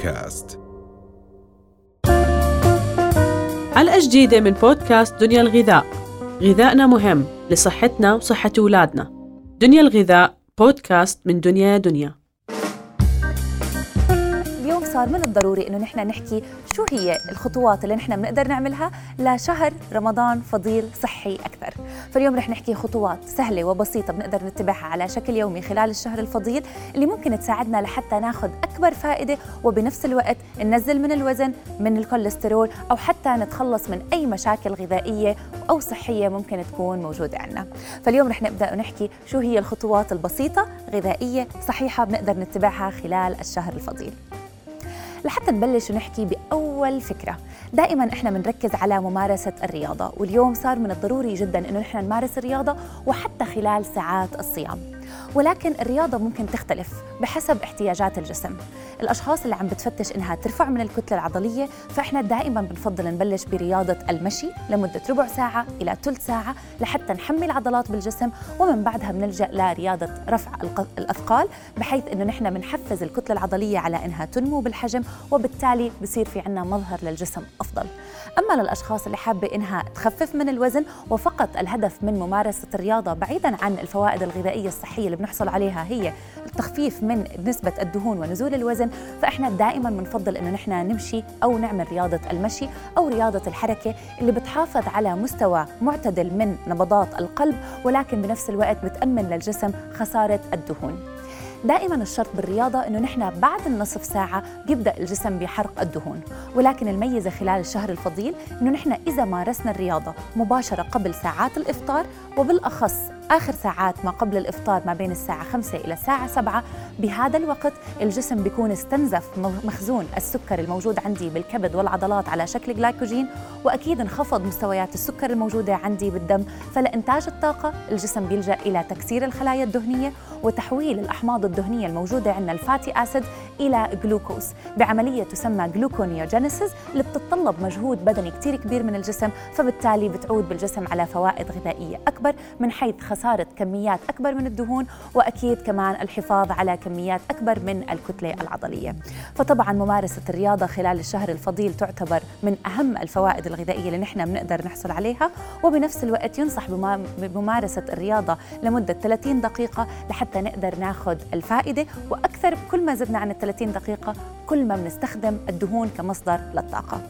بودكاست. حلقة جديدة من بودكاست دنيا الغذاء. غذائنا مهم لصحتنا وصحة أولادنا. دنيا الغذاء بودكاست من دنيا دنيا. اليوم صار من الضروري إنه نحن نحكي شو هي الخطوات اللي نحن بنقدر نعملها لشهر رمضان فضيل صحي أكثر. فاليوم رح نحكي خطوات سهلة وبسيطة بنقدر نتبعها على شكل يومي خلال الشهر الفضيل اللي ممكن تساعدنا لحتى ناخذ أكبر فائدة وبنفس الوقت ننزل من الوزن من الكوليسترول أو حتى نتخلص من أي مشاكل غذائية أو صحية ممكن تكون موجودة عندنا فاليوم رح نبدأ ونحكي شو هي الخطوات البسيطة غذائية صحيحة بنقدر نتبعها خلال الشهر الفضيل. لحتى نبلش ونحكي بأول فكرة. دائما إحنا بنركز على ممارسة الرياضة واليوم صار من الضروري جدا إنه نحن نمارس الرياضة وحتى خلال ساعات الصيام. ولكن الرياضة ممكن تختلف بحسب احتياجات الجسم. الأشخاص اللي عم بتفتش إنها ترفع من الكتلة العضلية فإحنا دائما بنفضل نبلش برياضة المشي لمدة ربع ساعة إلى ثلث ساعة لحتى نحمي العضلات بالجسم ومن بعدها بنلجأ لرياضة رفع الأثقال بحيث إنه نحن بنحفز الكتلة العضلية على إنها تنمو بالحجم وبالتالي بصير في عنا مظهر للجسم أفضل. أما للأشخاص اللي حابة إنها تخفف من الوزن وفقط الهدف من ممارسة الرياضة بعيدا عن الفوائد الغذائية الصحية اللي بنحصل عليها هي التخفيف من نسبة الدهون ونزول الوزن فإحنا دائما بنفضل إنه نحن نمشي أو نعمل رياضة المشي أو رياضة الحركة اللي بتحافظ على مستوى معتدل من نبضات القلب ولكن بنفس الوقت بتأمن للجسم خسارة الدهون. دائما الشرط بالرياضة أنه نحن بعد النصف ساعة بيبدأ الجسم بحرق الدهون ولكن الميزة خلال الشهر الفضيل أنه نحن إذا مارسنا الرياضة مباشرة قبل ساعات الإفطار وبالأخص آخر ساعات ما قبل الإفطار ما بين الساعة 5 إلى الساعة 7 بهذا الوقت الجسم بيكون استنزف مخزون السكر الموجود عندي بالكبد والعضلات على شكل جلايكوجين وأكيد انخفض مستويات السكر الموجودة عندي بالدم. فلإنتاج الطاقة الجسم بيلجأ إلى تكسير الخلايا الدهنية وتحويل الأحماض الدهنية الموجودة عندنا الفاتي أسيد إلى جلوكوز. بعملية تسمى جلوكونيوجينيسيس اللي بتتطلب مجهود بدني كتير كبير من الجسم فبالتالي بتعود بالجسم على فوائد غذائية أكبر من حيث خسارة كميات أكبر من الدهون وأكيد كمان الحفاظ على كميات أكبر من الكتلة العضلية. فطبعا ممارسة الرياضة خلال الشهر الفضيل تعتبر من أهم الفوائد الغذائية اللي نحن بنقدر نحصل عليها وبنفس الوقت ينصح بممارسة الرياضة لمدة 30 دقيقة لحتى نقدر ناخذ الفائدة. وأكثر كل ما زدنا عن ال 30 دقيقة كل ما بنستخدم الدهون كمصدر للطاقة.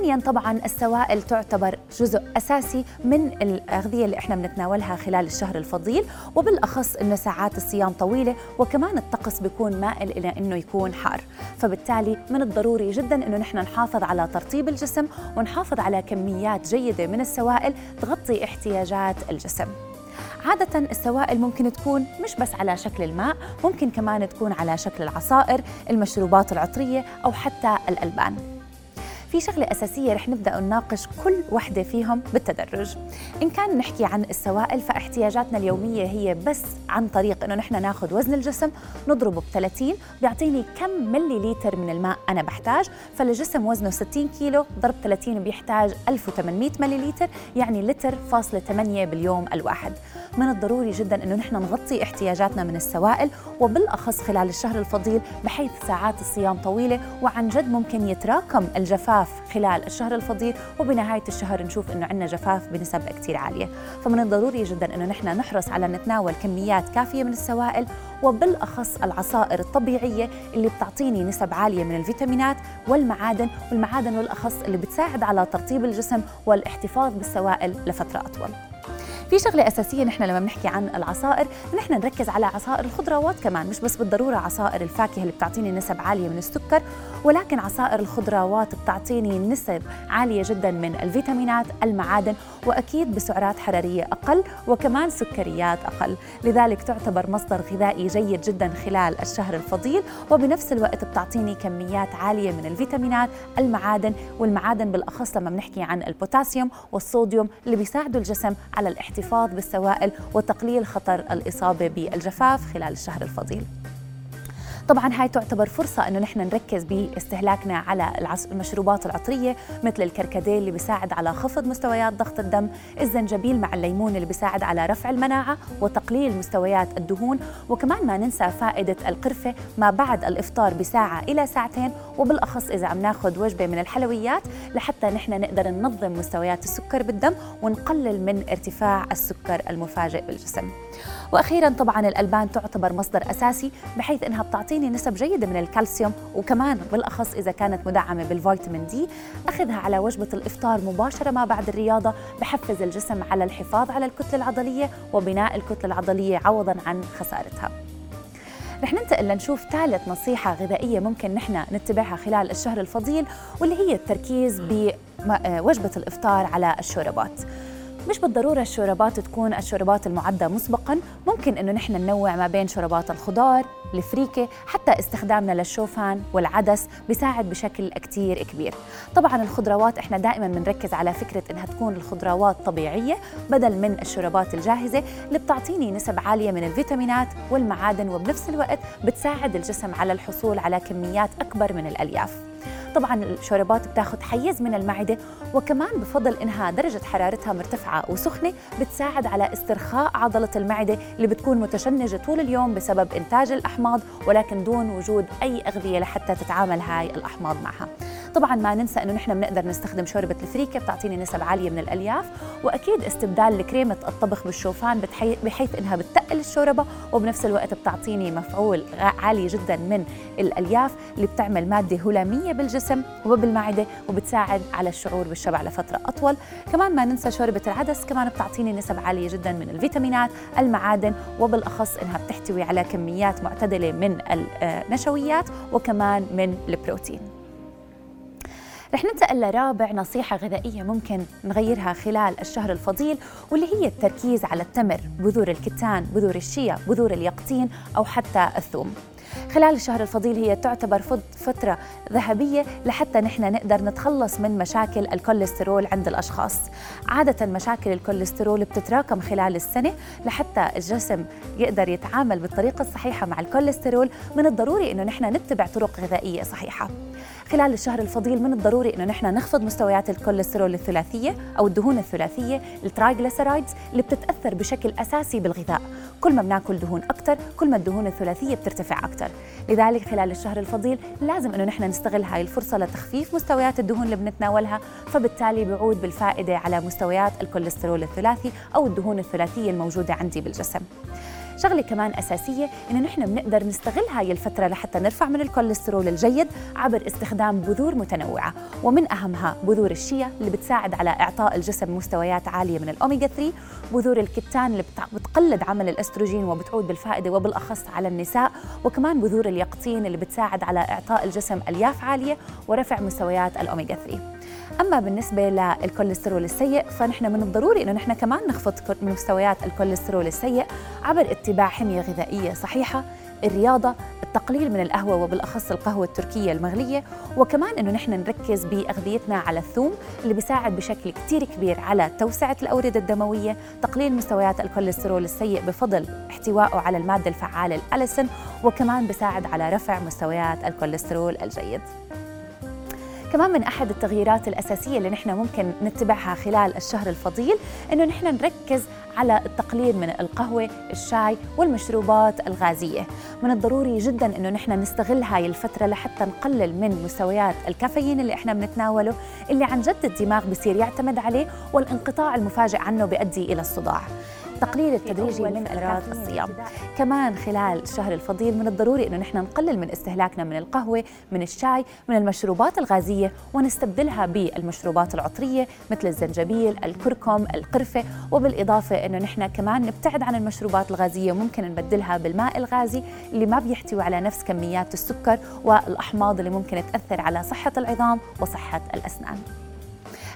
ثانيا طبعا السوائل تعتبر جزء أساسي من الأغذية اللي إحنا بنتناولها خلال الشهر الفضيل وبالأخص إنه ساعات الصيام طويلة وكمان الطقس بيكون مائل إلى إنه يكون حار. فبالتالي من الضروري جدا إنه نحن نحافظ على ترطيب الجسم ونحافظ على كميات جيدة من السوائل تغطي احتياجات الجسم. عادة السوائل ممكن تكون مش بس على شكل الماء ممكن كمان تكون على شكل العصائر المشروبات العطرية أو حتى الألبان. في شغلة أساسية رح نبدأ نناقش كل وحدة فيهم بالتدرج. إن كان نحكي عن السوائل فاحتياجاتنا اليومية هي بس عن طريق إنه نحن ناخذ وزن الجسم نضربه ب 30 بيعطيني كم ملي لتر من الماء أنا بحتاج. فالجسم وزنه 60 كيلو ضرب 30 بيحتاج 1800 ملي لتر يعني لتر فاصلة 8 باليوم الواحد. من الضروري جدا إنه نحن نغطي احتياجاتنا من السوائل وبالأخص خلال الشهر الفضيل بحيث ساعات الصيام طويلة وعن جد ممكن يتراكم الجفاف خلال الشهر الفضيل وبنهاية الشهر نشوف إنه عندنا جفاف بنسب كثير عالية. فمن الضروري جدا إنه نحن نحرص على نتناول كميات كافية من السوائل وبالأخص العصائر الطبيعية اللي بتعطيني نسب عالية من الفيتامينات والمعادن والمعادن والأخص اللي بتساعد على ترطيب الجسم والاحتفاظ بالسوائل لفترة أطول. في شغلة أساسية نحن لما بنحكي عن العصائر نحن نركز على عصائر الخضروات كمان مش بس بالضرورة عصائر الفاكهة اللي بتعطيني نسب عالية من السكر ولكن عصائر الخضروات بتعطيني نسب عالية جدا من الفيتامينات المعادن وأكيد بسعرات حرارية أقل وكمان سكريات أقل. لذلك تعتبر مصدر غذائي جيد جدا خلال الشهر الفضيل وبنفس الوقت بتعطيني كميات عالية من الفيتامينات المعادن والمعادن بالأخص لما بنحكي عن البوتاسيوم والصوديوم اللي بيساعدوا الجسم على الاحتفاظ الاحتفاظ بالسوائل وتقليل خطر الإصابة بالجفاف خلال الشهر الفضيل. طبعا هاي تعتبر فرصة إنه نحن نركز باستهلاكنا على المشروبات العطرية مثل الكركديه اللي بيساعد على خفض مستويات ضغط الدم، الزنجبيل مع الليمون اللي بيساعد على رفع المناعة وتقليل مستويات الدهون، وكمان ما ننسى فائدة القرفة ما بعد الإفطار بساعة إلى ساعتين وبالأخص إذا عم ناخذ وجبة من الحلويات لحتى نحن نقدر ننظم مستويات السكر بالدم ونقلل من ارتفاع السكر المفاجئ بالجسم. وأخيرا طبعا الألبان تعتبر مصدر أساسي بحيث إنها بتعطيني نسب جيدة من الكالسيوم وكمان بالأخص إذا كانت مدعمة بالفيتامين دي. أخذها على وجبة الإفطار مباشرة ما بعد الرياضة بحفز الجسم على الحفاظ على الكتلة العضلية وبناء الكتلة العضلية عوضا عن خسارتها. رح ننتقل لنشوف ثالث نصيحة غذائية ممكن نحن نتبعها خلال الشهر الفضيل واللي هي التركيز بوجبة الإفطار على الشوربات. مش بالضرورة الشوربات تكون الشوربات المعدة مسبقا ممكن إنه نحن ننوع ما بين شوربات الخضار الفريكة حتى استخدامنا للشوفان والعدس بيساعد بشكل كتير كبير. طبعا الخضروات إحنا دائما بنركز على فكرة إنها تكون الخضروات طبيعية بدل من الشوربات الجاهزة اللي بتعطيني نسب عالية من الفيتامينات والمعادن وبنفس الوقت بتساعد الجسم على الحصول على كميات أكبر من الألياف. طبعا الشوربات بتاخذ حيز من المعدة وكمان بفضل إنها درجة حرارتها مرتفعة وسخنة بتساعد على استرخاء عضلة المعدة اللي بتكون متشنجة طول اليوم بسبب إنتاج الأحماض ولكن دون وجود أي أغذية لحتى تتعامل هاي الأحماض معها. طبعا ما ننسى إنه نحن بنقدر نستخدم شوربة الفريكة بتعطيني نسب عالية من الألياف وأكيد استبدال كريمه الطبخ بالشوفان بحيث إنها بتقل الشوربة وبنفس الوقت بتعطيني مفعول عالي جدا من الألياف اللي بتعمل مادة هلاميه بالجسم وبالمعدة وبتساعد على الشعور بالشبع لفترة أطول. كمان ما ننسى شوربة العدس كمان بتعطيني نسب عالية جدا من الفيتامينات المعادن وبالأخص إنها بتحتوي على كميات معتدلة من النشويات وكمان من البروتين. رح ننتقل لرابع نصيحة غذائية ممكن نغيرها خلال الشهر الفضيل واللي هي التركيز على التمر، بذور الكتان، بذور الشيا، بذور اليقطين أو حتى الثوم. خلال الشهر الفضيل هي تعتبر فترة ذهبية لحتى نحن نقدر نتخلص من مشاكل الكوليسترول عند الأشخاص. عادة مشاكل الكوليسترول بتتراكم خلال السنة لحتى الجسم يقدر يتعامل بالطريقة الصحيحة مع الكوليسترول من الضروري أنه نحن نتبع طرق غذائية صحيحة. خلال الشهر الفضيل من الضروري إنه نحن نخفض مستويات الكوليسترول الثلاثية أو الدهون الثلاثية ال triglycerides اللي بتتأثر بشكل أساسي بالغذاء. كل ما بناكل دهون أكثر كل ما الدهون الثلاثية بترتفع أكثر لذلك خلال الشهر الفضيل لازم أنه نحن نستغل هاي الفرصة لتخفيف مستويات الدهون اللي بنتناولها فبالتالي بيعود بالفائدة على مستويات الكوليسترول الثلاثي أو الدهون الثلاثية الموجودة عندي بالجسم. شغلة كمان أساسية إنه نحن بنقدر نستغل هاي الفترة لحتى نرفع من الكوليسترول الجيد عبر استخدام بذور متنوعة. ومن أهمها بذور الشيا اللي بتساعد على إعطاء الجسم مستويات عالية من الاوميجا 3 بذور الكتان اللي بتقلد عمل الأستروجين وبتعود بالفائدة وبالأخص على النساء وكمان بذور اليقطين اللي بتساعد على إعطاء الجسم ألياف عالية ورفع مستويات الاوميجا 3 أما بالنسبة للكوليسترول السيء فنحن من الضروري إنه نحن كمان نخفض مستويات الكوليسترول السيء عبر اتباع حمية غذائية صحيحة الرياضة التقليل من القهوة وبالأخص القهوة التركية المغلية وكمان أنه نحن نركز بأغذيتنا على الثوم اللي بيساعد بشكل كتير كبير على توسعة الأوردة الدموية تقليل مستويات الكوليسترول السيء بفضل احتوائه على المادة الفعالة الأليسن وكمان بيساعد على رفع مستويات الكوليسترول الجيد. كمان من أحد التغييرات الأساسية اللي نحن ممكن نتبعها خلال الشهر الفضيل إنه نحن نركز على التقليل من القهوة، الشاي والمشروبات الغازية، من الضروري جدا إنه نحن نستغل هاي الفترة لحتى نقلل من مستويات الكافيين اللي إحنا بنتناوله اللي عن جد الدماغ بصير يعتمد عليه والانقطاع المفاجئ عنه بيؤدي إلى الصداع. التقليل التدريجي من فترات الصيام. كمان خلال الشهر الفضيل من الضروري إنه نحن نقلل من استهلاكنا من القهوة من الشاي من المشروبات الغازية ونستبدلها بالمشروبات العطرية مثل الزنجبيل الكركم القرفة. وبالإضافة إنه نحن كمان نبتعد عن المشروبات الغازية وممكن نبدلها بالماء الغازي اللي ما بيحتوي على نفس كميات السكر والأحماض اللي ممكن تأثر على صحة العظام وصحة الأسنان.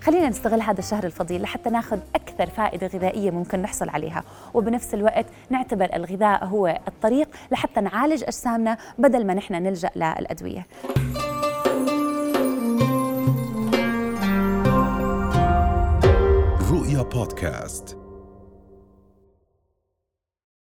خلينا نستغل هذا الشهر الفضيل لحتى ناخذ أكثر فائدة غذائية ممكن نحصل عليها. وبنفس الوقت نعتبر الغذاء هو الطريق لحتى نعالج أجسامنا بدل ما نحن نلجأ للأدوية. رؤيا بودكاست.